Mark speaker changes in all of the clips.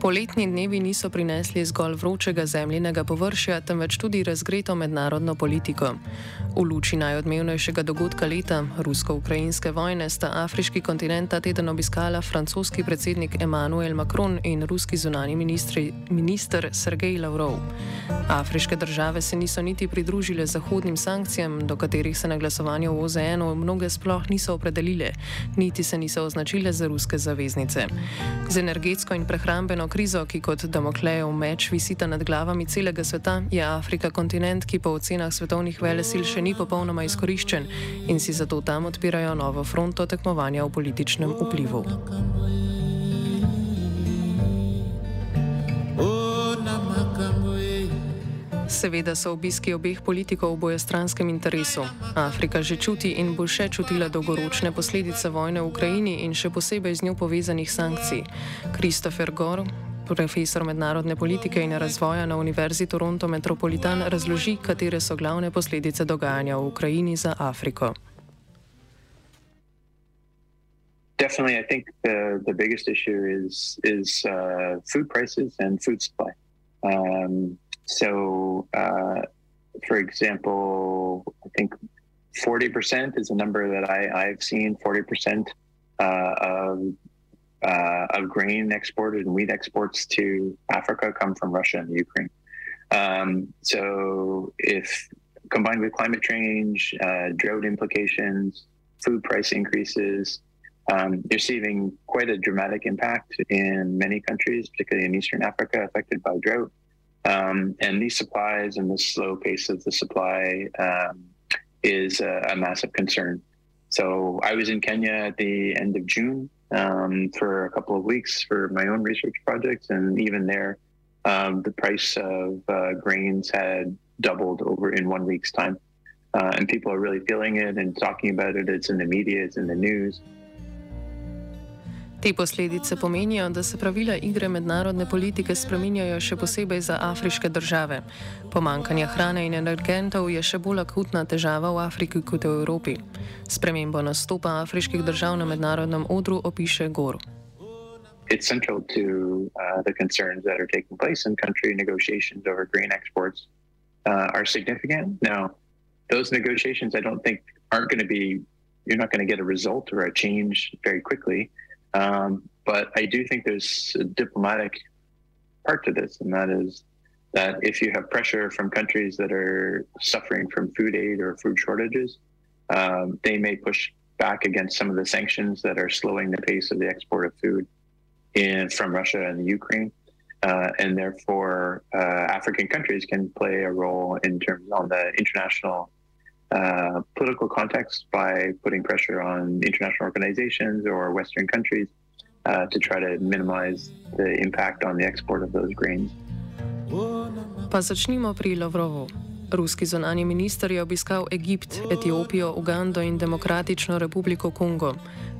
Speaker 1: Poletni dnevi niso prinesli zgolj vročega zemljinega površja, temveč tudi razgreto mednarodno politiko. V luči najodmevnejšega dogodka leta, rusko-ukrajinske vojne, sta afriški kontinent ta teden obiskala francoski predsednik Emmanuel Macron in ruski zunani ministri, minister Sergej Lavrov. Afriške države se niso niti pridružile zahodnim sankcijam, do katerih se na glasovanju v OZN-u mnoge sploh niso opredelile, niti se niso označile za ruske zaveznice. Z energetsko in prehrambeno krizo, ki kot Damoklejev meč visita nad glavami celega sveta, je Afrika kontinent, ki po ocenah svetovnih velesil še ni popolnoma izkoriščen in si zato tam odpirajo novo fronto tekmovanja v političnem vplivu. Seveda so obiski obeh politikov v bojestranskem interesu. Afrika že čuti in bo še čutila dolgoročne posledice vojne v Ukrajini in še posebej z njo povezanih sankcij. Christopher Gore, profesor mednarodne politike in razvoja na Univerzi Toronto Metropolitan, razloži, katere so glavne posledice dogajanja v Ukrajini za Afriko.
Speaker 2: Definitely, I think the, the biggest issue is is uh, food prices and food supply. Um, So, uh, for example, I think 40% is a number that I, I've seen 40% uh, of, uh, of grain exported and wheat exports to Africa come from Russia and Ukraine. Um, so, if combined with climate change, uh, drought implications, food price increases, um, you're seeing quite a dramatic impact in many countries, particularly in Eastern Africa, affected by drought. Um, and these supplies and the slow pace of the supply um, is a, a, massive concern. So I was in Kenya at the end of June um, for a couple of weeks for my own research projects, and even there, um, the price of uh, grains had doubled over in one week's time. Uh, and people are really feeling it and talking about it. It's in the media, it's in the news.
Speaker 1: Te posledice pomenijo, da se pravila igre mednarodne politike spreminjajo še posebej za afriške države. Pomankanje hrane in energentov je še bolj akutna težava v Afriki kot v Evropi. Spremembo nastopa afriških držav na mednarodnem odru opiše Gor.
Speaker 2: It's central to uh, the concerns that are taking place in country negotiations over grain exports uh, are significant. Now, those negotiations, I don't think, aren't going to be, you're not going to get a result or a change very quickly. Um, but I do think there's a diplomatic part to this, and that is that if you have pressure from countries that are suffering from food aid or food shortages, um, they may push back against some of the sanctions that are slowing the pace of the export of food in from Russia and Ukraine. Uh, and therefore, uh, African countries can play a role in terms on the international uh, political context by putting pressure on international organizations or Western countries uh, to try to minimize the impact on the export of those grains.
Speaker 1: Pa začnimo pri Lavrovu. Ruski zonani minister je obiskal Egipt, Etiopijo, Ugando in Demokratično republiko Kongo.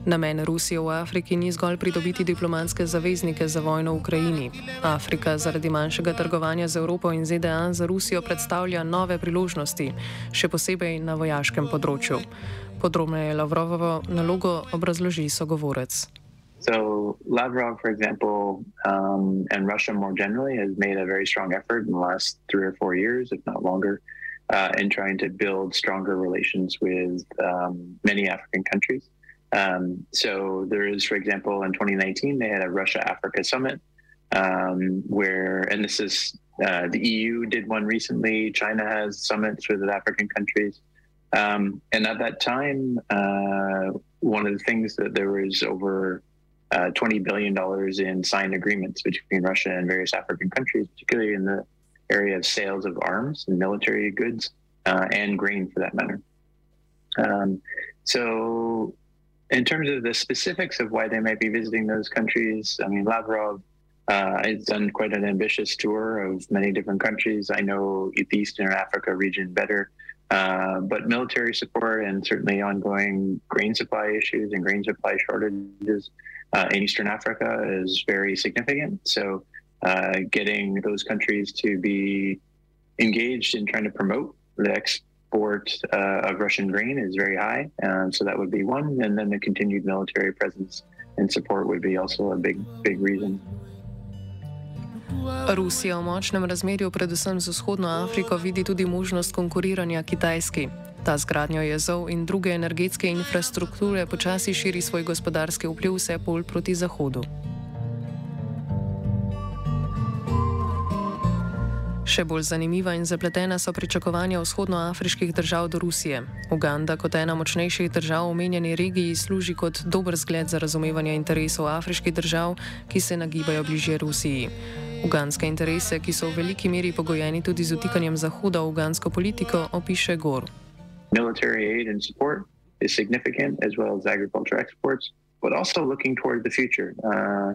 Speaker 1: Namen Rusije v Afriki ni zgolj pridobiti diplomatske zaveznike za vojno v Ukrajini. Afrika zaradi manjšega trgovanja z Evropo in ZDA za Rusijo predstavlja nove priložnosti, še posebej na vojaškem področju. Podrobneje Lavrovovo nalogo obrazloži sogovorec.
Speaker 2: So Lavrov, for example, um, and Russia more generally has made a very strong effort in the last three or four years, if not longer, uh, in trying to build stronger relations with um, many African countries. Um, so there is, for example, in 2019, they had a Russia Africa summit um, where, and this is uh, the EU did one recently. China has summits with African countries. Um, and at that time, uh, one of the things that there was over uh, $20 billion in signed agreements between Russia and various African countries, particularly in the area of sales of arms and military goods uh, and grain for that matter. Um, so, in terms of the specifics of why they might be visiting those countries, I mean, Lavrov uh, has done quite an ambitious tour of many different countries. I know the Eastern Africa region better. Uh, but military support and certainly ongoing grain supply issues and grain supply shortages uh, in Eastern Africa is very significant. So, uh, getting those countries to be engaged in trying to promote the export uh, of Russian grain is very high. Um, so that would be one, and then the continued military presence and support would be also a big, big reason.
Speaker 1: Rusija v močnem razmerju, predvsem z vzhodno Afriko, vidi tudi možnost konkuriranja Kitajski. Ta zgradnjo jezov in druge energetske infrastrukture počasi širi svoj gospodarski vpliv vse bolj proti zahodu. Še bolj zanimiva in zapletena so pričakovanja vzhodnoafriških držav do Rusije. Uganda kot ena močnejših držav v omenjeni regiji služi kot dober zgled za razumevanje interesov afriških držav, ki se nagibajo bližje Rusiji. Uganske interese, ki so v veliki meri pogojeni tudi z utikanjem Zahoda v ugansko politiko, opiše Gor.
Speaker 2: Military aid and support is significant, as well as agriculture exports, but also looking toward the future. Uh,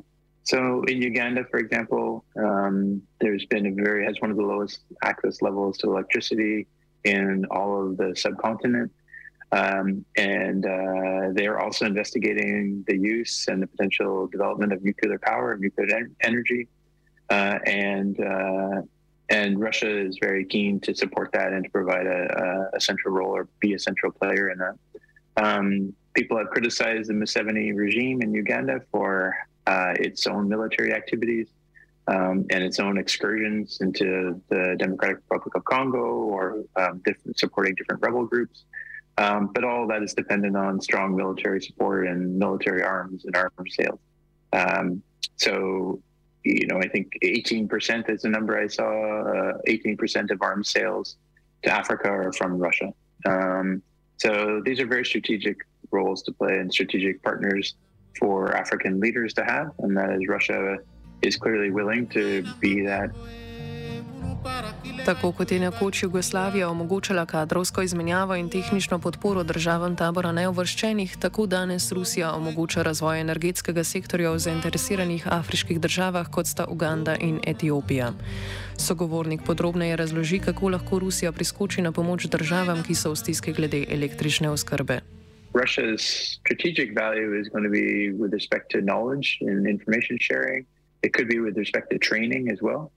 Speaker 2: So in Uganda, for example, um, there's been a very has one of the lowest access levels to electricity in all of the subcontinent, um, and uh, they're also investigating the use and the potential development of nuclear power, and nuclear en- energy, uh, and uh, and Russia is very keen to support that and to provide a, a central role or be a central player in that. Um, people have criticized the Museveni regime in Uganda for uh, its own military activities um, and its own excursions into the Democratic Republic of Congo or um, different, supporting different rebel groups. Um, but all that is dependent on strong military support and military arms and arms sales. Um, so, you know, I think 18% is the number I saw. Uh, 18% of arms sales to Africa are from Russia. Um, so these are very strategic roles to play and strategic partners for African leaders to have, and that is Russia is clearly willing to be that.
Speaker 1: Tako kot je nekoč Jugoslavija omogočala kadrovsko izmenjavo in tehnično podporo državam tabora neuvrščenih, tako danes Rusija omogoča razvoj energetskega sektorja v zainteresiranih afriških državah, kot sta Uganda in Etiopija. Sogovornik podrobneje razloži, kako lahko Rusija priskoči na pomoč državam, ki so v stiski glede električne oskrbe.
Speaker 2: Russia's strategic value is going to be with respect to knowledge and information sharing. It could be with respect to training as well.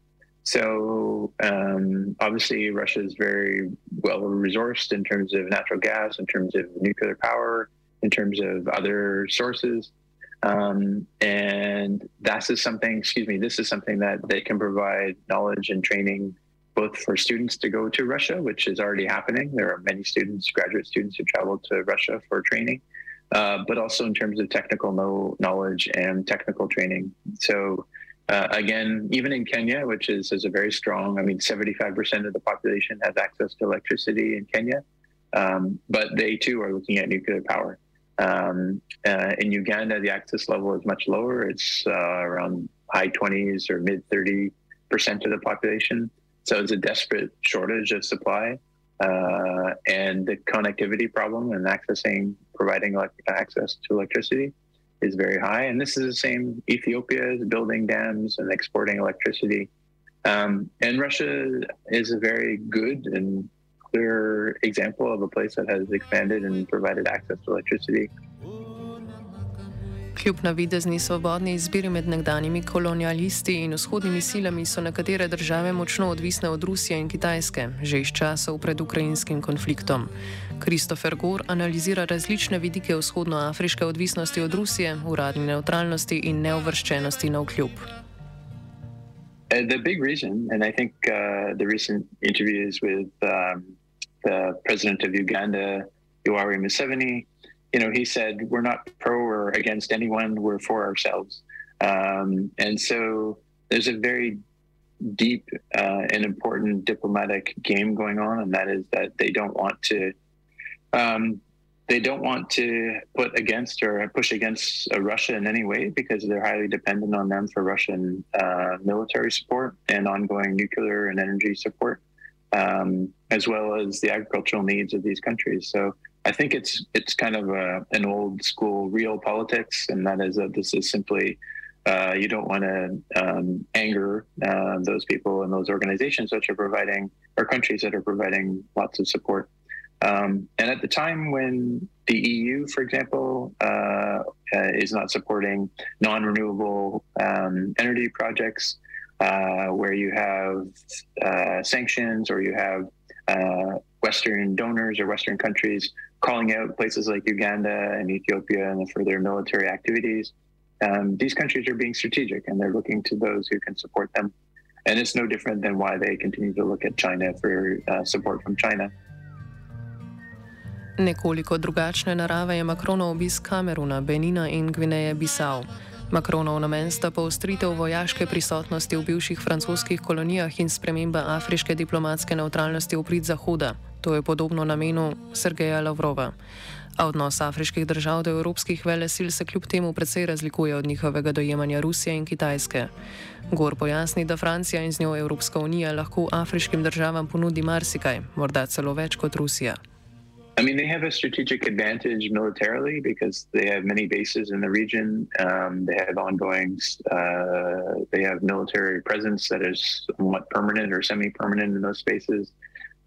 Speaker 2: So um, obviously, Russia is very well resourced in terms of natural gas, in terms of nuclear power, in terms of other sources. Um, and that is something, excuse me, this is something that they can provide knowledge and training both for students to go to Russia, which is already happening. There are many students, graduate students, who travel to Russia for training, uh, but also in terms of technical know- knowledge and technical training. So, uh, again, even in Kenya, which is, is a very strong, I mean, 75% of the population has access to electricity in Kenya, um, but they too are looking at nuclear power. Um, uh, in Uganda, the access level is much lower. It's uh, around high 20s or mid 30% of the population. So it's a desperate shortage of supply uh, and the connectivity problem and accessing, providing access to electricity is very high. And this is the same. Ethiopia is building dams and exporting electricity. Um, and Russia is a very good and clear example of a place that has expanded and provided access to electricity.
Speaker 1: Kljub navidezni svobodni izbiri med nekdanjimi kolonialisti in vzhodnimi silami so nekatere države močno odvisne od Rusije in Kitajske, že iz časov pred ukrajinskim konfliktom. Kristofer Gor analizira različne vidike vzhodnoafriške odvisnosti od Rusije, uradne neutralnosti in neuvrščenosti na vkljub.
Speaker 2: Uh, the big reason, and I think uh, the recent interviews with um, the president of Uganda, Yoweri Museveni, you know, he said, "We're not pro against anyone. We're for ourselves." Um, and so there's a very deep uh, and important diplomatic game going on, and that is that they don't want to. Um, they don't want to put against or push against Russia in any way because they're highly dependent on them for Russian uh, military support and ongoing nuclear and energy support, um, as well as the agricultural needs of these countries. So I think it's it's kind of a, an old school real politics, and that is that this is simply uh, you don't want to um, anger uh, those people and those organizations which are providing or countries that are providing lots of support. Um, and at the time when the EU, for example, uh, uh is not supporting non-renewable um, energy projects, uh, where you have uh, sanctions or you have Western donors or Western countries calling out places like Uganda and Ethiopia and for their military activities, um, these countries are being strategic and they're looking to those who can support them. And it's no different than why they continue to look at China for uh, support from China.
Speaker 1: Nekoliko drugačne narave je Makronov obisk Kameruna, Benina in Gvineje Bisao. Makronov namen sta poostritev vojaške prisotnosti v bivših francoskih kolonijah in sprememba afriške diplomatske neutralnosti v prid Zahoda. To je podobno namenu Sergeja Lavrova. A odnos afriških držav do evropskih velesil se kljub temu precej razlikuje od njihovega dojemanja Rusije in Kitajske. Gor pojasni, da Francija in z njo Evropska unija lahko afriškim državam ponudi marsikaj, morda celo več kot Rusija.
Speaker 2: I mean, they have a strategic advantage militarily because they have many bases in the region. Um, they have ongoing, uh, they have military presence that is somewhat permanent or semi-permanent in those spaces.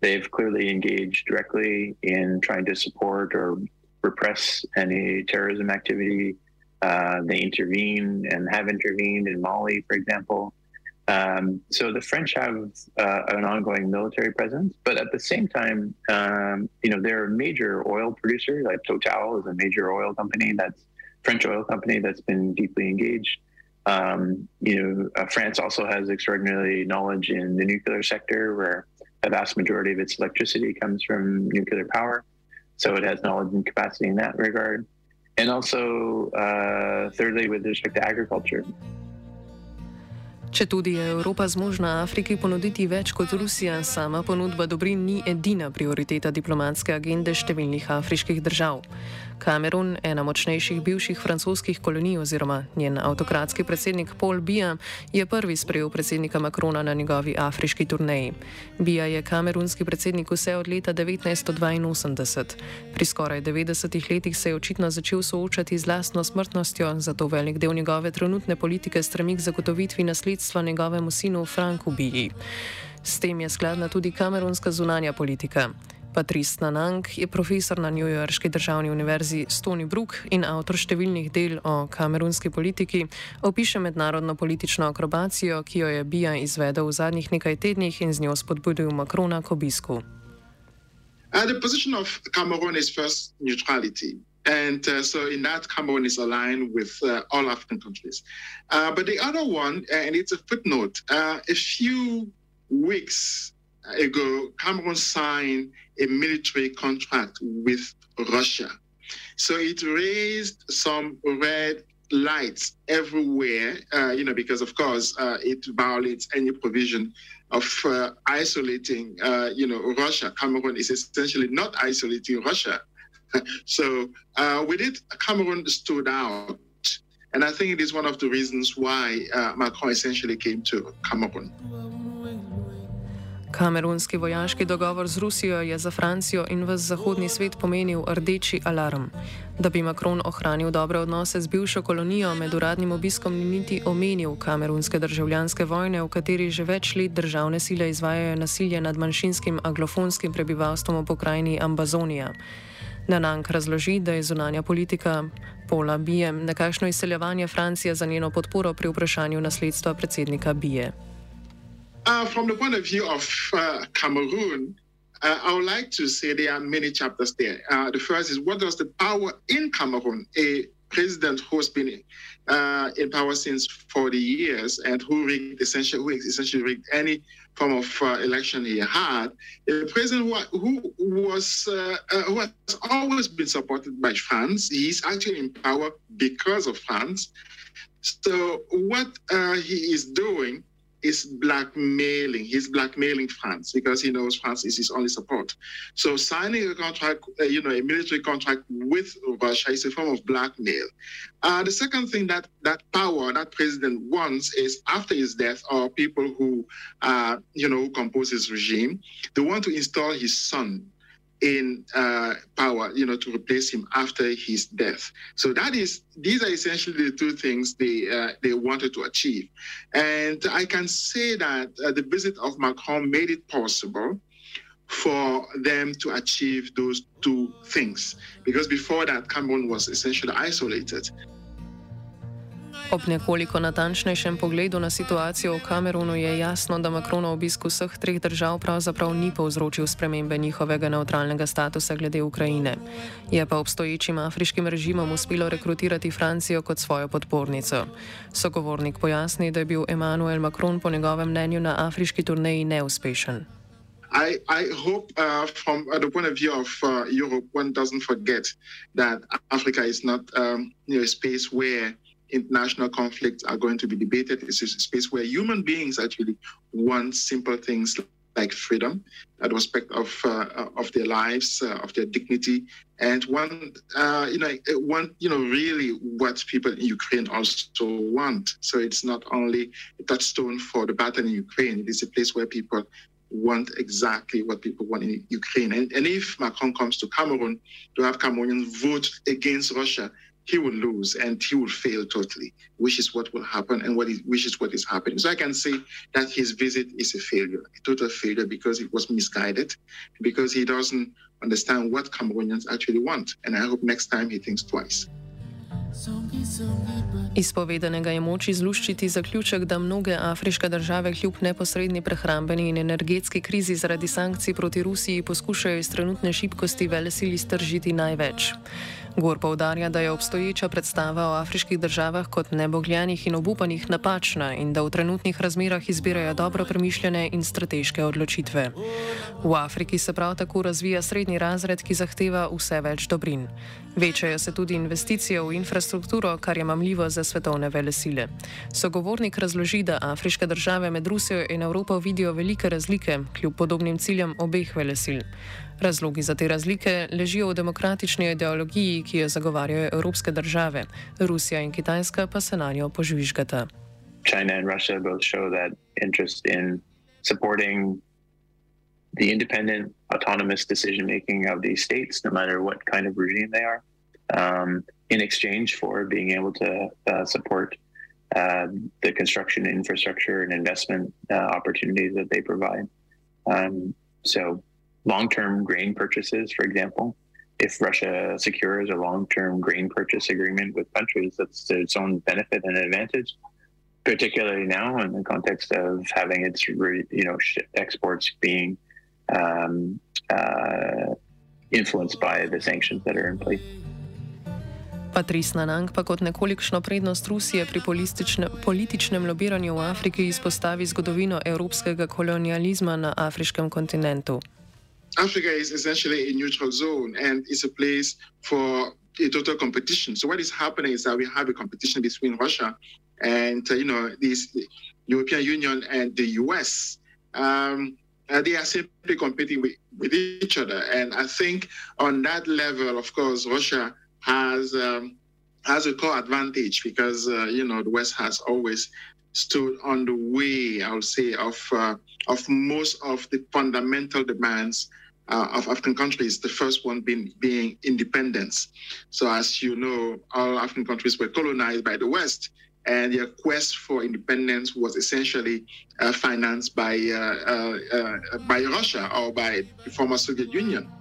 Speaker 2: They've clearly engaged directly in trying to support or repress any terrorism activity. Uh, they intervene and have intervened in Mali, for example. Um, so the French have uh, an ongoing military presence, but at the same time, um, you know, they're a major oil producer. Like Total is a major oil company that's French oil company that's been deeply engaged. Um, you know, uh, France also has extraordinary knowledge in the nuclear sector, where a vast majority of its electricity comes from nuclear power. So it has knowledge and capacity in that regard. And also, uh, thirdly, with respect to agriculture.
Speaker 1: Če tudi je Evropa zmožna Afriki ponuditi več kot Rusija, sama ponudba dobrin ni edina prioriteta diplomatske agende številnih afriških držav. Kamerun, ena močnejših bivših francoskih kolonij oziroma njen avtokratski predsednik Paul Biya, je prvi sprejel predsednika Makrona na njegovi afriški turneji. Biya je kamerunski predsednik vse od leta 1982. Pri skoraj 90 letih se je očitno začel soočati z lastno smrtnostjo, zato velik del njegove trenutne politike stremi k zagotovitvi nasledstva njegovemu sinu Franku Biyi. S tem je skladna tudi kamerunska zunanja politika. Patrice Nanang je profesor na New Yorkski državni univerzi Stony Brook in avtor številnih del o kamerunski politiki, opiše mednarodno politično akrobacijo, ki jo je Bija izvedel v zadnjih nekaj tednih in z njo spodbudil Makrona k obisku.
Speaker 3: Uh, the position of Cameroon is first neutrality. And uh, so, in that, Cameroon is aligned with uh, all African countries. Uh, but the other one, uh, and it's a footnote, uh, a few weeks ago, Cameroon signed a military contract with Russia. So it raised some red lights everywhere, uh, you know, because of course it violates any provision of isolating, you know, Russia. Cameroon is essentially not isolating Russia. so uh, with it, Cameroon stood out. And I think it is one of the reasons why uh, Macron essentially came to Cameroon.
Speaker 1: Kamerunski vojaški dogovor z Rusijo je za Francijo in v zahodni svet pomenil rdeči alarm. Da bi Macron ohranil dobre odnose z bivšo kolonijo, med uradnim obiskom ni niti omenil kamerunske državljanske vojne, v kateri že več let državne sile izvajajo nasilje nad manjšinskim aglofonskim prebivalstvom v pokrajini Ambazonija. Nanank razloži, da je zunanja politika Pola Bije nekakšno izseljevanje Francije za njeno podporo pri vprašanju nasledstva predsednika Bije.
Speaker 3: Uh, from the point of view of uh, Cameroon, uh, I would like to say there are many chapters there. Uh, the first is what does the power in Cameroon, a president who's been uh, in power since 40 years and who rigged essentially, who essentially rigged any form of uh, election he had, a president who, who was uh, uh, who has always been supported by France. He's actually in power because of France. So what uh, he is doing is blackmailing. He's blackmailing France because he knows France is his only support. So signing a contract, uh, you know, a military contract with Russia is a form of blackmail. Uh, the second thing that that power that president wants is after his death, or people who, uh, you know, who compose his regime, they want to install his son in uh, power, you know, to replace him after his death. So that is, these are essentially the two things they uh, they wanted to achieve, and I can say that uh, the visit of Macron made it possible for them to achieve those two things, because before that, Cameroon was essentially isolated.
Speaker 1: Ob nekoliko natančnejšem pogledu na situacijo v Kamerunu je jasno, da Makronov obisk vseh treh držav pravzaprav ni povzročil spremembe njihovega neutralnega statusa glede Ukrajine. Je pa obstoječim afriškim režimom uspelo rekrutirati Francijo kot svojo podpornico. Sogovornik pojasni, da je bil Emmanuel Macron po njegovem mnenju na afriški turneji neuspešen.
Speaker 3: I, I hope uh, from uh, the point of view of uh, Europe, one doesn't forget that Africa is not um, you know, a space where international conflicts are going to be debated. It's a space where human beings actually want simple things like freedom, the respect of uh, of their lives, uh, of their dignity, and one uh, you know want you know really what people in Ukraine also want. So it's not only a touchstone for the battle in Ukraine; it is a place where people want exactly what people want in Ukraine. And, and if Macron comes to Cameroon to have Cameroonians vote against Russia, he will lose and he will fail totally, which is what will happen and what is, which is what is happening. So I can say that his visit is a failure, a total failure because it was misguided, because he doesn't understand what Cameroonians actually want. And I hope next time he thinks twice.
Speaker 1: Iz povedanega je moč izluščiti zaključek, da mnoge afriške države kljub neposredni prehrambeni in energetski krizi zaradi sankcij proti Rusiji poskušajo iz trenutne šibkosti vele sili stržiti največ. Gor povdarja, da je obstoječa predstava o afriških državah kot nebogljenih in obupanih napačna in da v trenutnih razmerah izbirajo dobro premišljene in strateške odločitve. V Afriki se prav tako razvija srednji razred, ki zahteva vse več dobrin. Večajo se tudi investicije v infrastrukturo, kar je mamljivo za svetovne vele sile. Sogovornik razloži, da afriške države med Rusijo in Evropo vidijo velike razlike kljub podobnim ciljem obeh vele sil. Razlogi za te razlike ležijo v demokratični ideologiji, ki jo zagovarjajo evropske države, Rusija in Kitajska pa se na njo požvižgata.
Speaker 2: China and Russia both show that interest in supporting the independent, autonomous decision making of these states, no matter what kind of regime they are, um, in exchange for being able to uh, support uh, the construction infrastructure and investment uh, opportunities that they provide. Um, so, long-term grain purchases, for example, if Russia secures a long-term grain purchase agreement with countries, that's to its own benefit and advantage. Particularly now, in the context of having its, you know, exports being um, uh, influenced by the sanctions that are in place.
Speaker 1: Patrice Nanang pa kot nekolikšno prednost Rusije pri političnem lobiranju v Afriki izpostavi zgodovino evropskega kolonializma na afriškem kontinentu.
Speaker 3: Africa is essentially a neutral zone and it's a place for a total competition. So what is happening is that we have a competition between Russia and uh, you know this European Union and the US. Um, uh, they are simply competing with, with each other, and I think on that level, of course, Russia has um, has a core advantage because uh, you know the West has always stood on the way, I would say, of uh, of most of the fundamental demands uh, of African countries, the first one being, being independence. So, as you know, all African countries were colonized by the West, and their quest for independence was essentially uh, financed by, uh, uh, uh by Russia or by the former Soviet Union.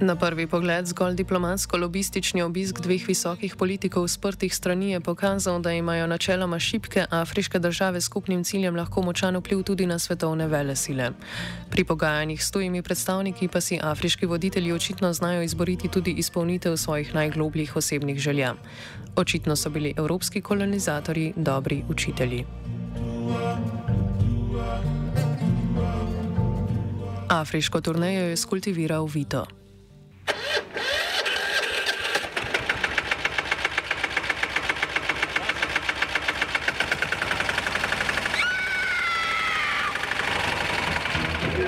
Speaker 1: Na prvi pogled zgolj diplomatsko-lobistični obisk dveh visokih politikov sprtih strani je pokazal, da imajo načeloma šibke afriške države skupnim ciljem lahko močan vpliv tudi na svetovne vele sile. Pri pogajanjih s tujimi predstavniki pa si afriški voditelji očitno znajo izboriti tudi izpolnitev svojih najglobljih osebnih želja. Očitno so bili evropski kolonizatorji dobri učitelji. Afriško turnejo je skultiviral Vito.